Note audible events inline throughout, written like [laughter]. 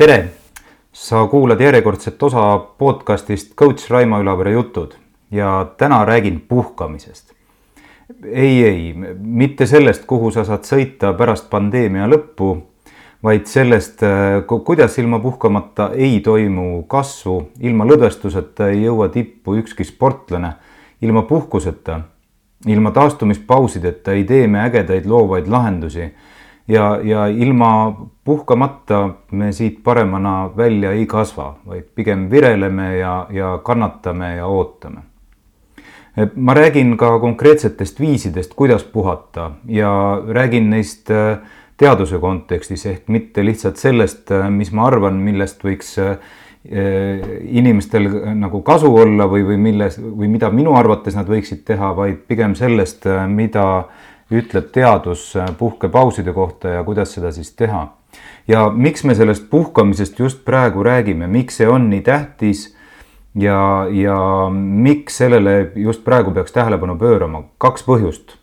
tere, sa kuulad järjekordset osa podcastist coach Raimo Ülavere jutud ja täna räägin puhkamisest. ei, ei, mitte sellest, kuhu sa saad sõita pärast pandeemia lõppu, vaid sellest, kuidas ilma puhkamata ei toimu kasvu, ilma lõdvestuseta ei jõua tippu ükski sportlane, ilma puhkuseta, ilma taastumispausideta ei tee me ägedaid loovaid lahendusi ja, ja ilma puhkamata me siit paremana välja ei kasva, vaid pigem vireleme ja, ja kannatame ja ootame. ma räägin ka konkreetsetest viisidest, kuidas puhata ja räägin neist äh, teaduse kontekstis ehk mitte lihtsalt sellest, äh, mis ma arvan, millest võiks äh, inimestel nagu kasu olla või, või milles või mida minu arvates nad võiksid teha, vaid pigem sellest, mida ütleb teadus puhkepauside kohta ja kuidas seda siis teha. ja miks me sellest puhkamisest just praegu räägime, miks see on nii tähtis ja, ja miks sellele just praegu peaks tähelepanu pöörama, kaks põhjust.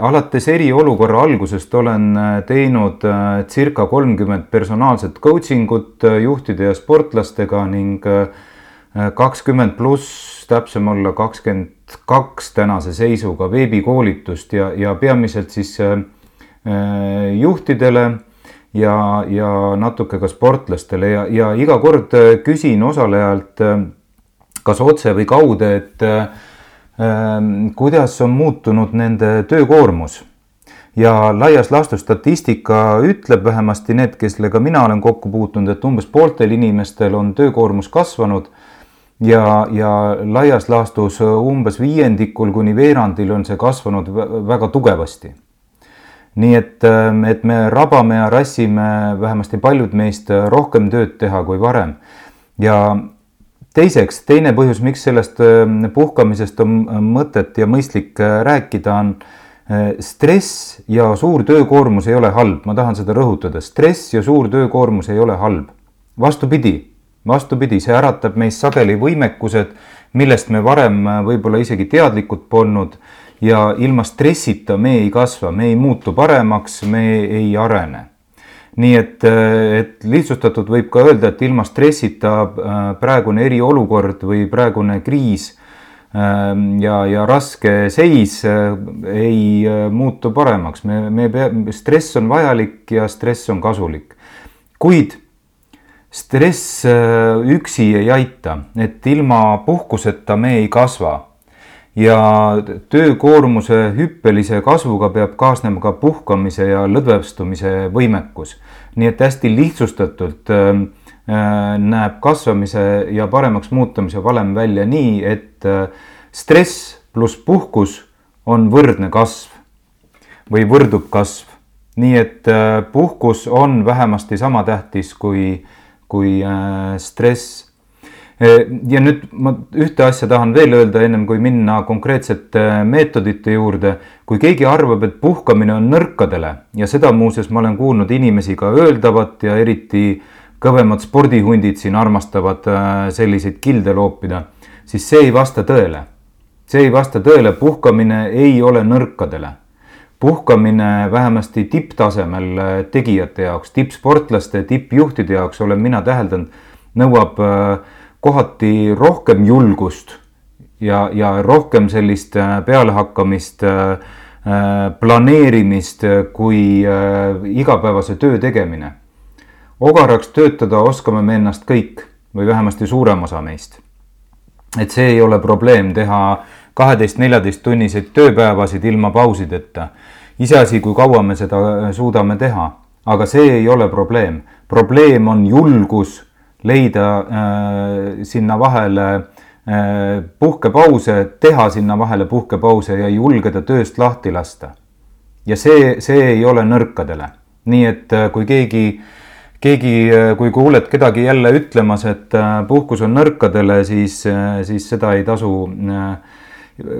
alates eriolukorra algusest olen teinud äh, circa kolmkümmend personaalset coaching ut äh, juhtide ja sportlastega ning äh, kakskümmend pluss, täpsem olla kakskümmend kaks tänase seisuga veebikoolitust ja, ja peamiselt siis äh, juhtidele ja, ja natuke ka sportlastele ja, ja iga kord äh, küsin osalejalt äh, kas otse või kaude, et äh, kuidas on muutunud nende töökoormus. Ja laias laastus statistika ütleb vähemasti need, kellega mina olen kokku puutunud, et umbes pooltel inimestel on töökoormus kasvanud ja, ja laias laastus umbes viiendikul kuni veerandil on see kasvanud väga tugevasti. nii et, ähm, et me rabame ja rassime vähemasti paljud meist rohkem tööd teha kui varem. ja teiseks, teine põhjus, miks sellest ähm, puhkamisest on mõtet ja mõistlik äh, rääkida, on äh, stress ja suur töökoormus ei ole halb, ma tahan seda rõhutada, stress ja suur töökoormus ei ole halb. vastupidi vastupidi, see äratab meis sageli võimekused, millest me varem äh, võib-olla isegi teadlikud polnud ja ilma stressita me ei kasva, me ei muutu paremaks, me ei arene. nii et, äh, et lihtsustatult võib ka öelda, et ilma stressita äh, praegune eriolukord või praegune kriis ähm, ja, ja raske seis ei muutu paremaks, me, me pea, stress on vajalik ja stress on kasulik. kuid stress äh, üksi ei aita, et ilma puhkuseta me ei kasva. ja töökoormuse hüppelise kasvuga peab kaasnema ka puhkamise ja lõdvestumise võimekus. nii et hästi lihtsustatult äh, äh, näeb kasvamise ja paremaks muutumise valem välja nii, et stress pluss puhkus on võrdne kasv või võrdub kasv. nii et puhkus on vähemasti sama tähtis kui kui äh, stress. Äh, ja nüüd ma ühte asja tahan veel öelda, ennem kui minna konkreetsete meetodite juurde. kui keegi arvab, et puhkamine on nõrkadele ja seda muuseas ma olen kuulnud inimesi ka öeldavat ja eriti kõvemad spordihundid siin armastavad äh, selliseid kilde loopida, siis see ei vasta tõele. see ei vasta tõele, puhkamine ei ole nõrkadele puhkamine vähemasti tipptasemel tegijate jaoks, tippsportlaste, tippjuhtide jaoks olen mina täheldanud, nõuab äh, kohati rohkem julgust ja, ja rohkem sellist äh, pealehakkamist, äh, planeerimist kui igapäevase töö tegemine. ogaraks töötada oskame me ennast kõik või vähemasti suurem osa meist. et see ei ole probleem teha kaheteist, neljateist tunniseid tööpäevasid ilma pausideta. iseasi, kui kaua me seda äh, suudame teha, aga see ei ole probleem. probleem on julgus leida äh, sinna vahele äh, puhkepause, teha sinna vahele puhkepause ja julgeda tööst lahti lasta. ja see, see ei ole nõrkadele. nii et äh, kui keegi keegi, äh, kui kuuled kedagi jälle ütlemas, et puhkus on nõrkadele, siis, siis seda ei tasu äh,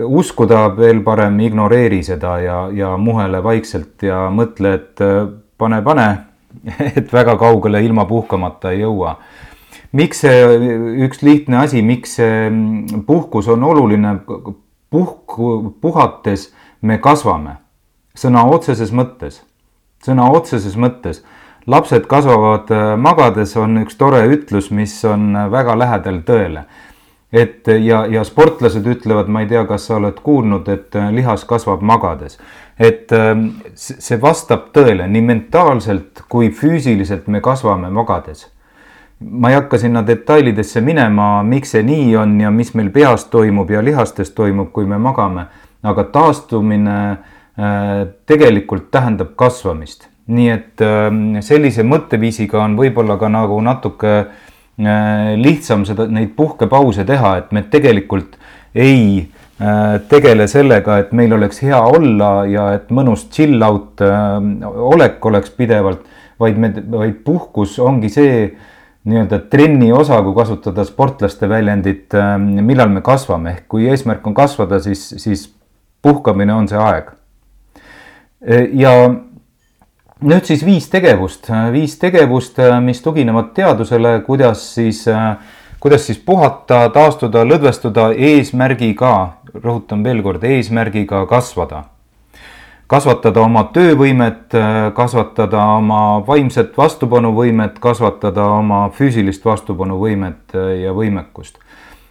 uskuda veel parem, ignoreeri seda ja, ja muhele vaikselt ja mõtle, et äh, pane, pane, [laughs] et väga kaugele ilma puhkamata ei jõua. miks see üks lihtne asi, miks see mm, puhkus on oluline? puhku, puhates me kasvame sõna otseses mõttes, sõna otseses mõttes lapsed kasvavad magades, on üks tore ütlus, mis on väga lähedal tõele et ja, ja sportlased ütlevad, ma ei tea, kas sa oled kuulnud, et lihas kasvab magades. et see vastab tõele, nii mentaalselt kui füüsiliselt me kasvame magades ma ei hakka sinna detailidesse minema, miks see nii on ja mis meil peas toimub ja lihastes toimub, kui me magame, aga taastumine tegelikult tähendab kasvamist. nii et sellise mõtteviisiga on võib-olla ka nagu natuke äh, lihtsam seda, neid puhkepause teha, et me tegelikult ei tegele sellega, et meil oleks hea olla ja et mõnus chill out olek oleks pidevalt, vaid me, vaid puhkus ongi see nii-öelda trenni osa, kui kasutada sportlaste väljendit, millal me kasvame, ehk kui eesmärk on kasvada, siis, siis puhkamine on see aeg. Ja nüüd siis viis tegevust, viis tegevust, äh, mis tuginevad teadusele, kuidas siis, äh, kuidas siis puhata, taastuda, lõdvestuda eesmärgiga, rõhutan veel kord, eesmärgiga kasvada kasvatada oma töövõimet, kasvatada oma vaimset vastupanuvõimet, kasvatada oma füüsilist vastupanuvõimet ja võimekust.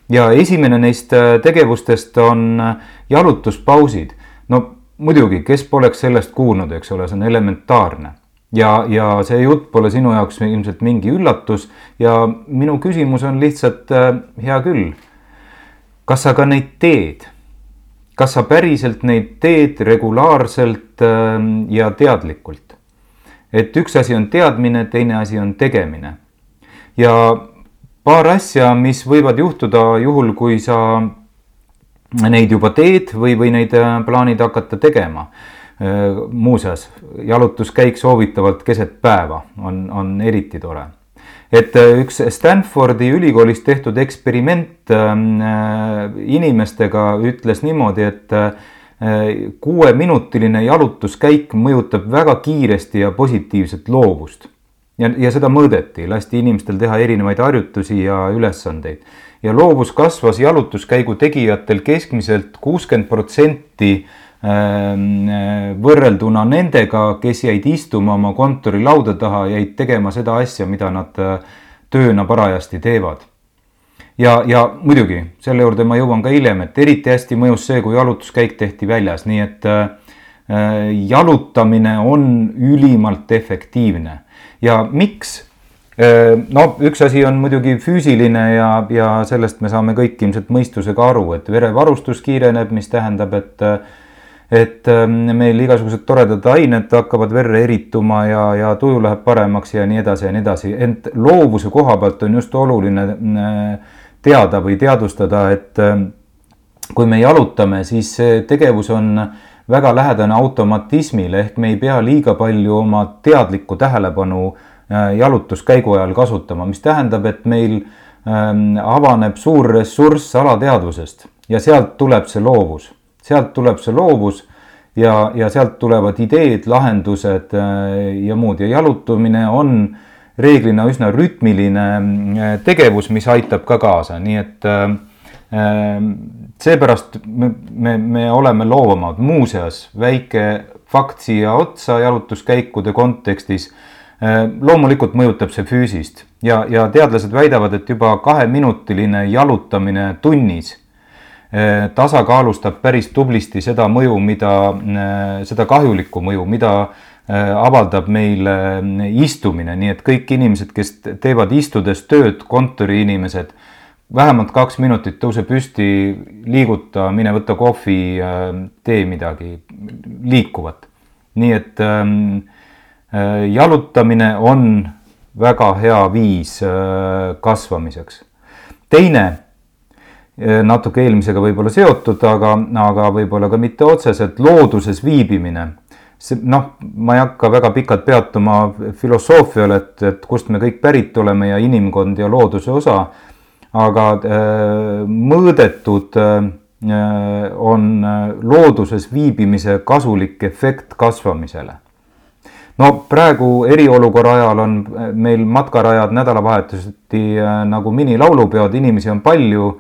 ja esimene neist tegevustest on jalutuspausid. no muidugi, kes poleks sellest kuulnud, eks ole, see on elementaarne ja, ja see jutt pole sinu jaoks ilmselt mingi üllatus ja minu küsimus on lihtsalt hea küll. kas sa ka neid teed? kas sa päriselt neid teed regulaarselt ähm, ja teadlikult? et üks asi on teadmine, teine asi on tegemine. ja paar asja, mis võivad juhtuda juhul, kui sa neid juba teed või, või neid äh, plaanid hakata tegema. Äh, muuseas, jalutuskäik soovitavalt keset päeva on, on eriti tore et äh, üks Stanfordi ülikoolis tehtud eksperiment ähm, äh, inimestega ütles niimoodi, et kuueminutiline jalutuskäik mõjutab väga kiiresti ja positiivset loovust. ja, ja seda mõõdeti, lasti inimestel teha erinevaid harjutusi ja ülesandeid. Ja loovus kasvas jalutuskäigu tegijatel keskmiselt kuuskümmend protsenti Ähm, võrrelduna nendega, kes jäid istuma oma kontorilauda taha, jäid tegema seda asja, mida nad äh, tööna parajasti teevad. ja, ja muidugi selle juurde ma jõuan ka hiljem, et eriti hästi mõjus see, kui jalutuskäik tehti väljas, nii et äh, äh jalutamine on ülimalt efektiivne ja miks no üks asi on muidugi füüsiline ja, ja sellest me saame kõik ilmselt mõistusega aru, et verevarustus kiireneb, mis tähendab, et et ähm, meil igasugused toredad ained hakkavad verre erituma ja, ja tuju läheb paremaks ja nii edasi ja nii edasi, ent loovuse koha pealt on just oluline äh, teada või teadvustada, et ähm, kui me jalutame, siis tegevus on väga lähedane automatismile ehk me ei pea liiga palju oma teadlikku tähelepanu äh, jalutuskäigu ajal kasutama, mis tähendab, et meil ähm, avaneb suur ressurss alateadvusest ja sealt tuleb see loovus. Sealt tuleb see loovus ja, ja sealt tulevad ideed, lahendused äh, ja muud. Ja jalutamine on reeglina üsna rütmiline äh, tegevus, mis aitab ka kaasa, nii et äh, seepärast me, me, me oleme loovamad, muuseas väike fakt siia otsa jalutuskäikude kontekstis. Loomulikult mõjutab see füüsist ja, ja teadlased väidavad, et juba kaheminutiline jalutamine tunnis Eh, tasakaalustab päris tublisti seda mõju, mida, eh, seda kahjulikku mõju, mida avaldab meile istumine, nii et kõik inimesed, kes teevad istudes tööd, kontoriinimesed, vähemalt kaks minutit tõuse püsti, liiguta, mine võta kohvi, tee midagi liikuvat. nii et jalutamine on väga hea viis kasvamiseks. teine Eh, natuke eelmisega võib-olla seotud, aga, aga võib-olla ka mitte otseselt, looduses viibimine. see noh, ma ei hakka väga pikalt peatuma filosoofial, et, et kust me kõik pärit oleme ja inimkond ja looduse osa, aga äh, mõõdetud äh, on looduses viibimise kasulik efekt kasvamisele no praegu eriolukorra ajal on meil matkarajad nädalavahetuseti nagu minilaulupeod, inimesi on palju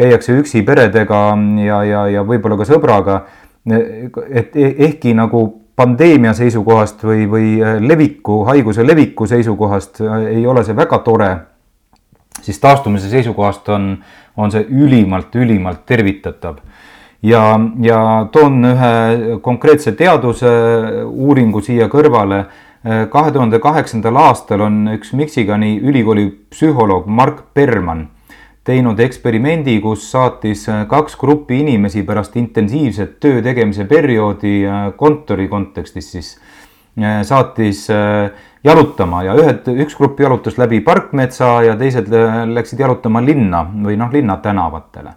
käiakse üksi peredega ja, ja, ja võib-olla ka sõbraga. et e-, ehkki nagu pandeemia seisukohast või, või leviku, haiguse leviku seisukohast ei ole see väga tore, siis taastumise seisukohast on, on see ülimalt, ülimalt tervitatav ja, ja toon ühe konkreetse teaduse uuringu siia kõrvale. kahe tuhande kaheksandal aastal on üks Michigani ülikooli psühholoog Mark Berman teinud eksperimendi, kus saatis kaks gruppi inimesi pärast intensiivset töö tegemise perioodi kontori kontekstis siis saatis jalutama ja ühed, üks grupp jalutas läbi parkmetsa ja teised läksid jalutama linna või noh, linnatänavatele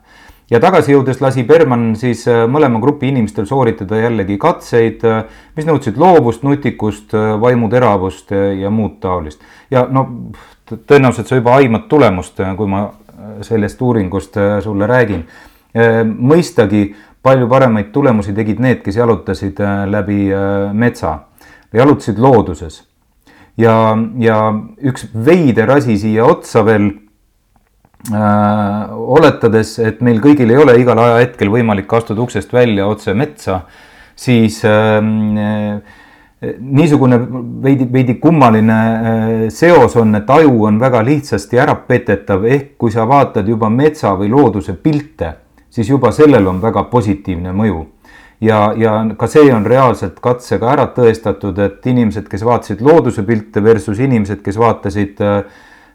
ja tagasi jõudes lasi Berman siis äh, mõlema grupi inimestel sooritada jällegi katseid, äh, mis nõudsid loovust, nutikust, äh, vaimuteravust ja muud taolist. ja no tõenäoliselt sa juba aimad tulemust, kui ma sellest uuringust sulle räägin. mõistagi palju paremaid tulemusi tegid need, kes jalutasid läbi metsa, jalutasid looduses. ja, ja üks veider asi siia otsa veel oletades, et meil kõigil ei ole igal ajahetkel võimalik astuda uksest välja otse metsa, siis ähm, äh, niisugune veidi, veidi kummaline äh, seos on, et aju on väga lihtsasti ära petetav, ehk kui sa vaatad juba metsa või looduse pilte, siis juba sellel on väga positiivne mõju. ja, ja ka see on reaalselt katsega ära tõestatud, et inimesed, kes vaatasid looduse pilte versus inimesed, kes vaatasid äh,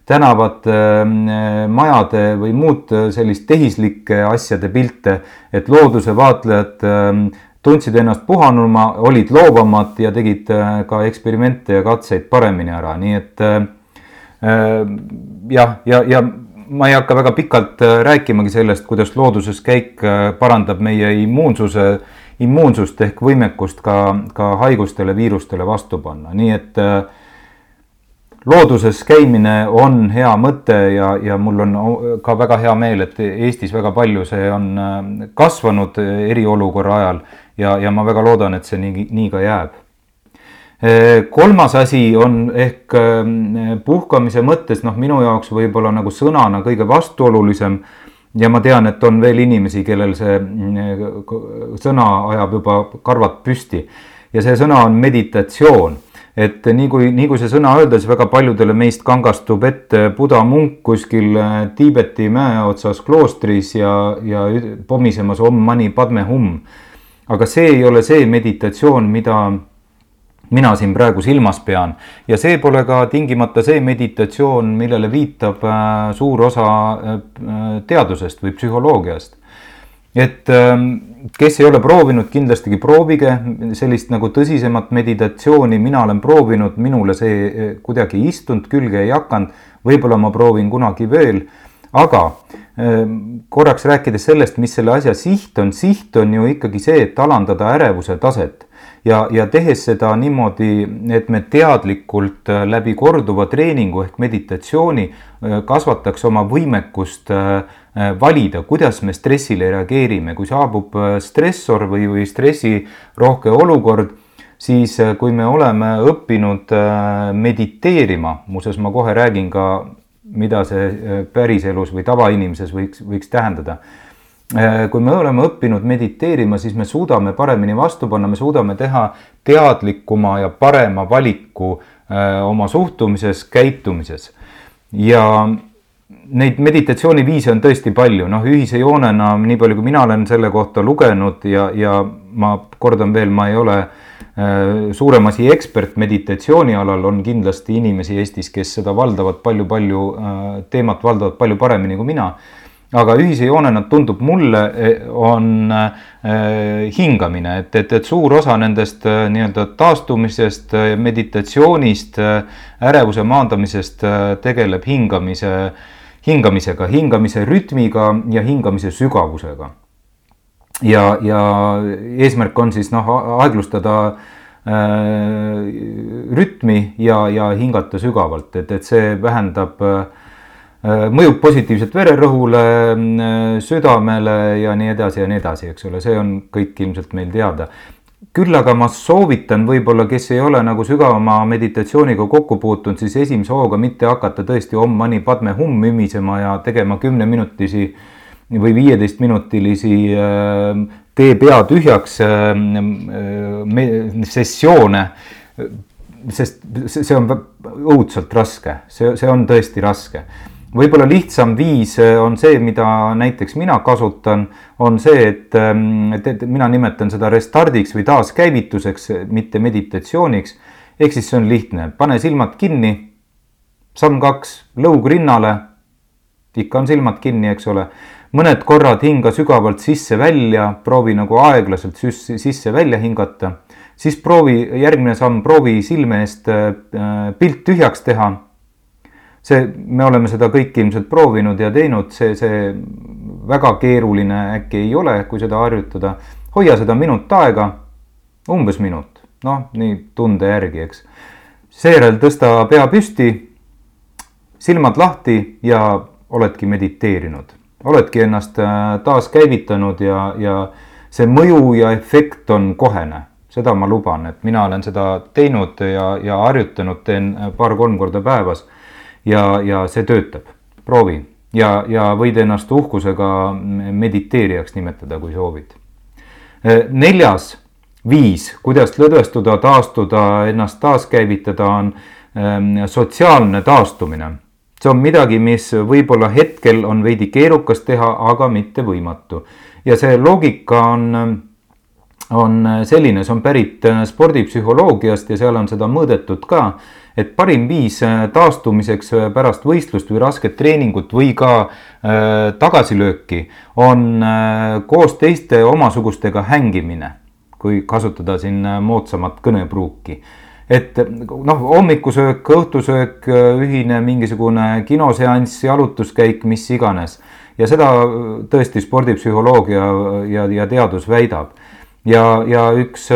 tänavate, äh, majade või muud äh, sellist tehislike asjade pilte, et looduse vaatlejad äh, tundsid ennast puhanuma, olid loovamad ja tegid ka eksperimente ja katseid paremini ära, nii et jah, ja, ja ma ei hakka väga pikalt rääkimagi sellest, kuidas looduses käik parandab meie immuunsuse, immuunsust ehk võimekust ka, ka haigustele, viirustele vastu panna, nii et äh, looduses käimine on hea mõte ja, ja mul on ka väga hea meel, et Eestis väga palju see on äh, kasvanud eriolukorra ajal. Ja, ja ma väga loodan, et see nii, nii ka jääb. Äh, kolmas asi on ehk äh, puhkamise mõttes, noh, minu jaoks võib-olla nagu sõnana kõige vastuolulisem. Ja ma tean, et on veel inimesi, kellel see sõna ajab juba karvad püsti. Ja see sõna on meditatsioon et nii kui, nii kui see sõna öelda, siis väga paljudele meist kangastub ette Buda munk kuskil äh, Tiibeti mäe otsas kloostris ja, ja pomisemas Om Mani Padme Hum. aga see ei ole see meditatsioon, mida mina siin praegu silmas pean ja see pole ka tingimata see meditatsioon, millele viitab äh, suur osa äh, teadusest või psühholoogiast et ähm, kes ei ole proovinud, kindlasti proovige. Sellist nagu tõsisemat meditatsiooni, mina olen proovinud, minule see eh, kuidagi ei istunud, külge ei hakanud, võib-olla ma proovin kunagi veel, aga ähm, korraks rääkides sellest, mis selle asja siht on, siht on ju ikkagi see, et alandada ärevuse taset ja, ja tehes seda niimoodi, et me teadlikult äh, läbi korduva treeningu ehk meditatsiooni äh, kasvataks oma võimekust äh, valida, kuidas me stressile reageerime, kui saabub stressor või, või stressirohke olukord, siis kui me oleme õppinud mediteerima, muuseas ma kohe räägin ka, mida see päriselus või tavainimeses võiks, võiks tähendada. Äh, kui me oleme õppinud mediteerima, siis me suudame paremini vastu panna, me suudame teha teadlikuma ja parema valiku äh, oma suhtumises, käitumises. ja neid meditatsiooniviise on tõesti palju, noh, ühise joonena, nii palju kui mina olen selle kohta lugenud ja, ja ma kordan veel, ma ei ole äh, suurem asi ekspert meditatsiooni alal, on kindlasti inimesi Eestis, kes seda valdavad palju-palju äh,, teemat valdavad palju paremini kui mina aga ühise joonena tundub mulle, eh, on äh, hingamine, et, et, et suur osa nendest äh, nii-öelda taastumisest, meditatsioonist, ärevuse maandamisest tegeleb hingamise, hingamisega, hingamise rütmiga ja hingamise sügavusega. ja, ja eesmärk on siis noh, aeglustada äh, rütmi ja, ja hingata sügavalt, et, et see vähendab äh, Äh, mõjub positiivselt vererõhule, äh, südamele ja nii edasi ja nii edasi, eks ole, see on kõik ilmselt meil teada. küll aga ma soovitan võib-olla, kes ei ole nagu sügavama meditatsiooniga kokku puutunud, siis esimese hooga mitte hakata tõesti Om Mani Padme Hum ümisema ja tegema kümneminutisi või viieteistminutilisi äh, tee pea tühjaks sessioone sest see on õudselt raske, see, see on tõesti raske. Võib-olla lihtsam viis äh, on see, mida näiteks mina kasutan, on see, et, ähm, et, et mina nimetan seda restardiks või taaskäivituseks, mitte meditatsiooniks. ehk siis see on lihtne, pane silmad kinni, samm kaks, lõug rinnale. ikka on silmad kinni, eks ole mõned korrad hinga sügavalt sisse-välja, proovi nagu aeglaselt sisse-välja hingata siis proovi, järgmine samm, proovi silme eest äh, pilt tühjaks teha. See, me oleme seda kõik ilmselt proovinud ja teinud, see, see väga keeruline äkki ei ole, kui seda harjutada. hoia seda minut aega, umbes minut, noh, nii tunde järgi, eks. seejärel tõsta pea püsti, silmad lahti ja oledki mediteerinud, oledki ennast äh, taaskäivitanud ja, ja see mõju ja efekt on kohene seda ma luban, et mina olen seda teinud ja, ja harjutanud, teen paar-kolm korda päevas. Ja, ja see töötab, proovi ja, ja võid ennast uhkusega mediteerijaks nimetada, kui soovid. neljas viis, kuidas lõdvestuda, taastuda, ennast taaskäivitada, on ähm, sotsiaalne taastumine. see on midagi, mis võib-olla hetkel on veidi keerukas teha, aga mitte võimatu. ja see loogika on on äh, selline, see on pärit äh, spordipsühholoogiast ja seal on seda mõõdetud ka, et parim viis äh, taastumiseks pärast võistlust või rasket treeningut või ka äh, tagasilööki on äh, koos teiste omasugustega hängimine, kui kasutada siin moodsamat kõnepruuki. Et noh, hommikusöök, õhtusöök, ühine mingisugune kinoseanss, jalutuskäik, mis iganes. Ja seda tõesti spordipsühholoogia ja, ja teadus väidab ja, ja üks,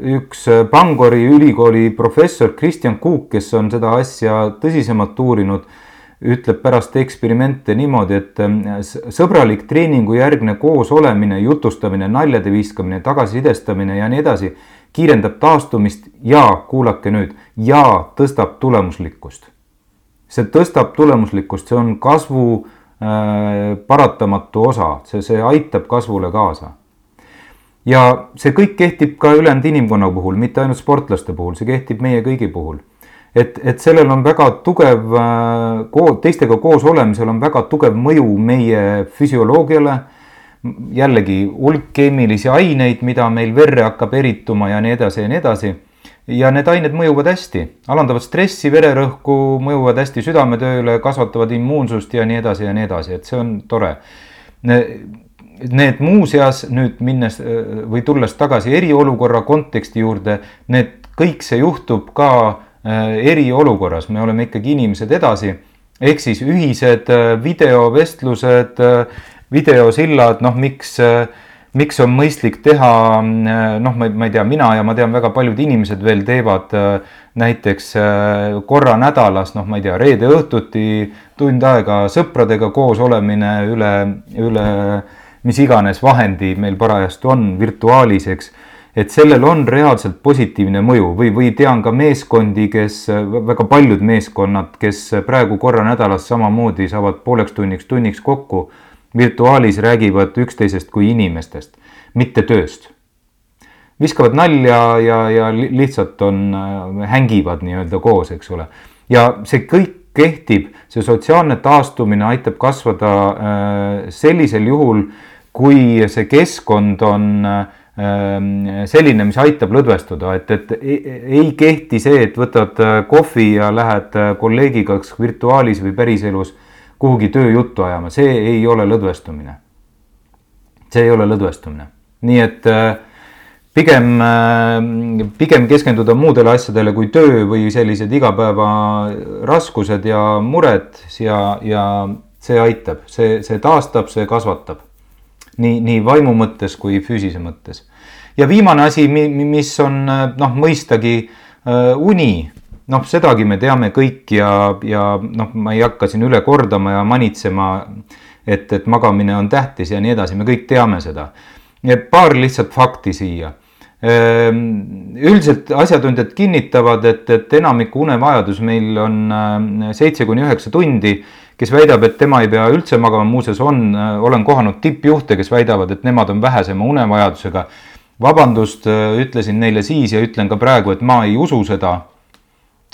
üks Bangori ülikooli professor Kristjan Kuuk, kes on seda asja tõsisemalt uurinud, ütleb pärast eksperimente niimoodi, et sõbralik treeningujärgne koosolemine, jutustamine, naljade viskamine, tagasisidestamine ja nii edasi kiirendab taastumist ja kuulake nüüd, ja tõstab tulemuslikkust. see tõstab tulemuslikkust, see on kasvu äh, paratamatu osa, see, see aitab kasvule kaasa ja see kõik kehtib ka ülejäänud inimkonna puhul, mitte ainult sportlaste puhul, see kehtib meie kõigi puhul. et, et sellel on väga tugev, äh, teistega koos olemisel on väga tugev mõju meie füsioloogiale. jällegi hulk keemilisi aineid, mida meil verre hakkab erituma ja nii edasi ja nii edasi. ja need ained mõjuvad hästi, alandavad stressi, vererõhku, mõjuvad hästi südametööle, kasvatavad immuunsust ja nii edasi ja nii edasi, et see on tore need muuseas nüüd minnes või tulles tagasi eriolukorra konteksti juurde, need kõik see juhtub ka äh, eriolukorras, me oleme ikkagi inimesed edasi. ehk siis ühised äh, videovestlused, äh, videosillad, noh, miks, miks on mõistlik teha, noh, ma, ei tea, mina ja ma tean, väga paljud inimesed veel teevad näiteks korra nädalas, noh, ma ei tea, reede õhtuti tund aega sõpradega koos olemine üle, üle mis iganes vahendi meil parajasti on virtuaalis, eks. et sellel on reaalselt positiivne mõju või, või tean ka meeskondi, kes, väga paljud meeskonnad, kes praegu korra nädalas samamoodi saavad pooleks tunniks, tunniks kokku. virtuaalis räägivad üksteisest kui inimestest, mitte tööst viskavad nalja ja, ja lihtsalt on, hängivad nii-öelda koos, eks ole. ja see kõik kehtib, see sotsiaalne taastumine aitab kasvada äh, sellisel juhul kui see keskkond on ähm, selline, mis aitab lõdvestuda, et, et ei kehti see, et võtad äh, kohvi ja lähed äh, kolleegiga kas virtuaalis või päriselus kuhugi tööjuttu ajama, see ei ole lõdvestumine. see ei ole lõdvestumine, nii et äh, pigem, pigem keskenduda muudele asjadele kui töö või sellised igapäevaraskused ja mured ja, ja see aitab, see, see taastab, see kasvatab nii, nii vaimu mõttes kui füüsise mõttes. ja viimane asi, mis on noh, mõistagi äh, uni, noh, sedagi me teame kõik ja, ja noh, ma ei hakka siin üle kordama ja manitsema, et, et magamine on tähtis ja nii edasi, me kõik teame seda. paar lihtsalt fakti siia Ehm, üldiselt asjatundjad kinnitavad, et, et enamiku unevajadus meil on äh, seitse kuni üheksa tundi kes väidab, et tema ei pea üldse magama, muuseas on, olen kohanud tippjuhte, kes väidavad, et nemad on vähesema unevajadusega. vabandust, ütlesin neile siis ja ütlen ka praegu, et ma ei usu seda.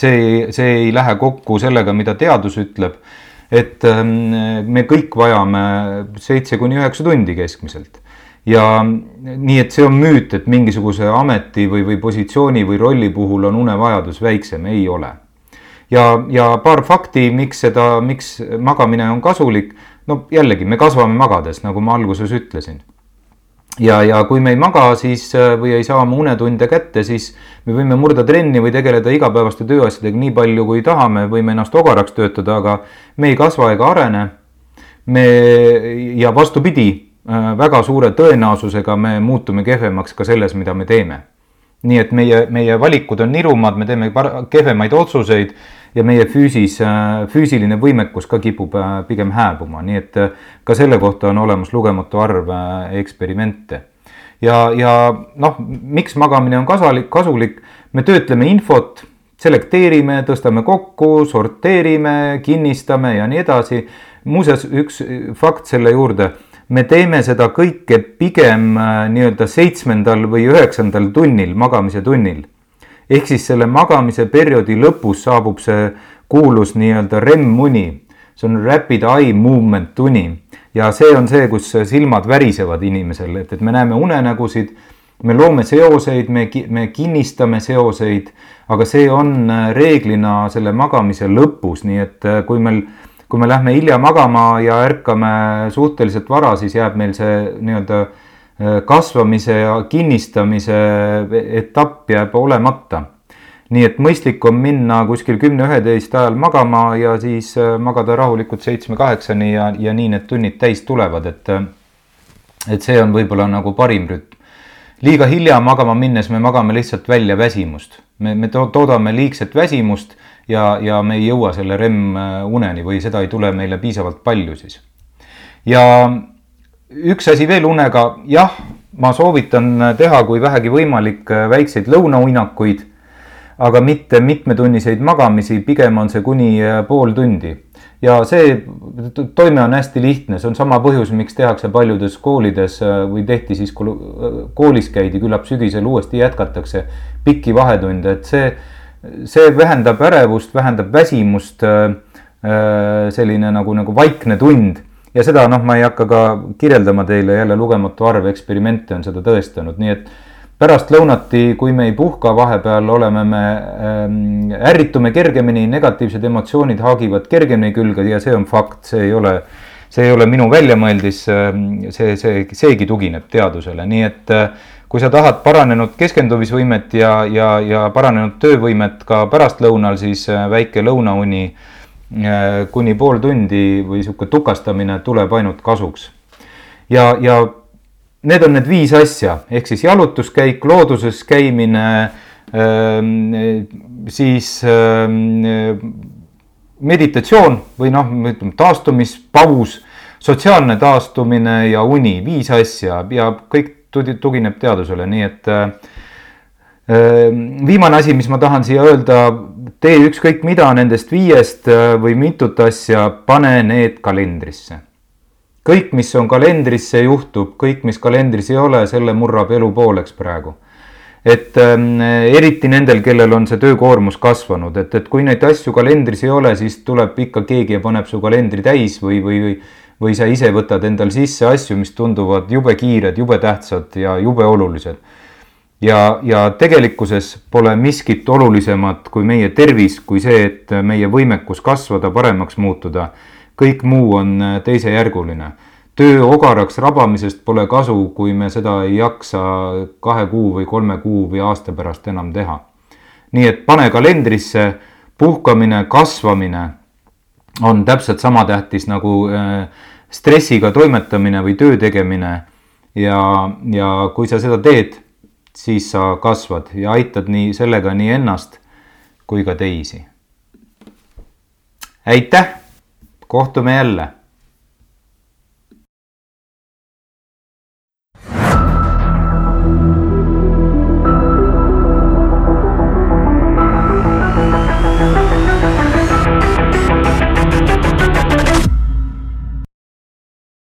see, see ei lähe kokku sellega, mida teadus ütleb. et me kõik vajame seitse kuni üheksa tundi keskmiselt ja nii, et see on müüt, et mingisuguse ameti või, või positsiooni või rolli puhul on unevajadus väiksem, ei ole. Ja, ja paar fakti, miks seda, miks magamine on kasulik. no jällegi, me kasvame magades, nagu ma alguses ütlesin. ja, ja kui me ei maga, siis või ei saa oma unetunde kätte, siis me võime murda trenni või tegeleda igapäevaste tööasjadega nii palju, kui tahame, võime ennast ogaraks töötada, aga me ei kasva ega arene. me ja vastupidi väga suure tõenäosusega me muutume kehvemaks ka selles, mida me teeme. nii et meie, meie valikud on nirumad, me teeme kehvemaid otsuseid ja meie füüsis, äh, füüsiline võimekus ka kipub äh, pigem hääbuma, nii et ka selle kohta on olemas lugematu arv eksperimente. ja, ja noh, miks magamine on kasalik, kasulik, me töötleme infot, selekteerime, tõstame kokku, sorteerime, kinnistame ja nii edasi. muuseas, üks fakt selle juurde me teeme seda kõike pigem äh, nii-öelda seitsmendal või üheksandal tunnil, magamise tunnil. Ehk siis selle magamise perioodi lõpus saabub see kuulus nii-öelda REM-uni. see on rapid eye movement tuni. Ja see on see, kus silmad värisevad inimesel, et, et me näeme unenägusid, me loome seoseid, me, me kinnistame seoseid, aga see on äh, reeglina selle magamise lõpus, nii et äh, kui meil kui me lähme hilja magama ja ärkame suhteliselt vara, siis jääb meil see nii-öelda äh, kasvamise ja kinnistamise etapp jääb olemata. nii et mõistlik on minna kuskil kümne-üheteist ajal magama ja siis äh, magada rahulikult seitsme-kaheksani ja, ja nii need tunnid täis tulevad, et äh, et see on võib-olla nagu parim rütm. liiga hilja magama minnes me magame lihtsalt välja väsimust, me, me toodame liigset väsimust ja, ja me ei jõua selle REM-uneni või seda ei tule meile piisavalt palju siis. ja üks asi veel unega, jah, ma soovitan teha, kui vähegi võimalik, väikseid lõunauinakuid, aga mitte mitmetunniseid magamisi, pigem on see kuni pool tundi. Ja see toime on hästi lihtne, see on sama põhjus, miks tehakse paljudes koolides või tehti siis, kui koolis käidi, küllap sügisel uuesti jätkatakse pikki vahetunde, et see see vähendab ärevust, vähendab väsimust, äh, äh, selline nagu, nagu vaikne tund ja seda noh, ma ei hakka ka kirjeldama teile, jälle lugematu arv eksperimente on seda tõestanud, nii et pärastlõunati, kui me ei puhka, vahepeal oleme me ähm,, ärritume kergemini, negatiivsed emotsioonid haagivad kergemini külge ja see on fakt, see ei ole, see ei ole minu väljamõeldis, ähm, see, see, seegi tugineb teadusele, nii et äh, kui sa tahad paranenud keskendumisvõimet ja, ja, ja paranenud töövõimet ka pärastlõunal, siis äh, väike lõunauni äh, kuni pool tundi või sihuke tukastamine tuleb ainult kasuks. ja, ja need on need viis asja, ehk siis jalutuskäik, looduses käimine, ähm, siis ähm, meditatsioon või noh, ütleme taastumispaus, sotsiaalne taastumine ja uni, viis asja. Ja kõik tugineb teadusele, nii et äh, äh, viimane asi, mis ma tahan siia öelda, tee ükskõik mida nendest viiest äh, või mitut asja, pane need kalendrisse. kõik, mis on kalendrisse, juhtub, kõik, mis kalendris ei ole, selle murrab elu pooleks praegu. et ähm, eriti nendel, kellel on see töökoormus kasvanud, et, et kui neid asju kalendris ei ole, siis tuleb ikka keegi ja paneb su kalendri täis või, või, või või sa ise võtad endal sisse asju, mis tunduvad jube kiired, jube tähtsad ja jube olulised. Ja, ja tegelikkuses pole miskit olulisemat kui meie tervis, kui see, et meie võimekus kasvada, paremaks muutuda. kõik muu on teisejärguline. töö ogaraks rabamisest pole kasu, kui me seda ei jaksa kahe kuu või kolme kuu või aasta pärast enam teha. nii et pane kalendrisse puhkamine, kasvamine on täpselt sama tähtis nagu äh, stressiga toimetamine või töö tegemine. ja, ja kui sa seda teed, siis sa kasvad ja aitad nii sellega nii ennast kui ka teisi. aitäh, kohtume jälle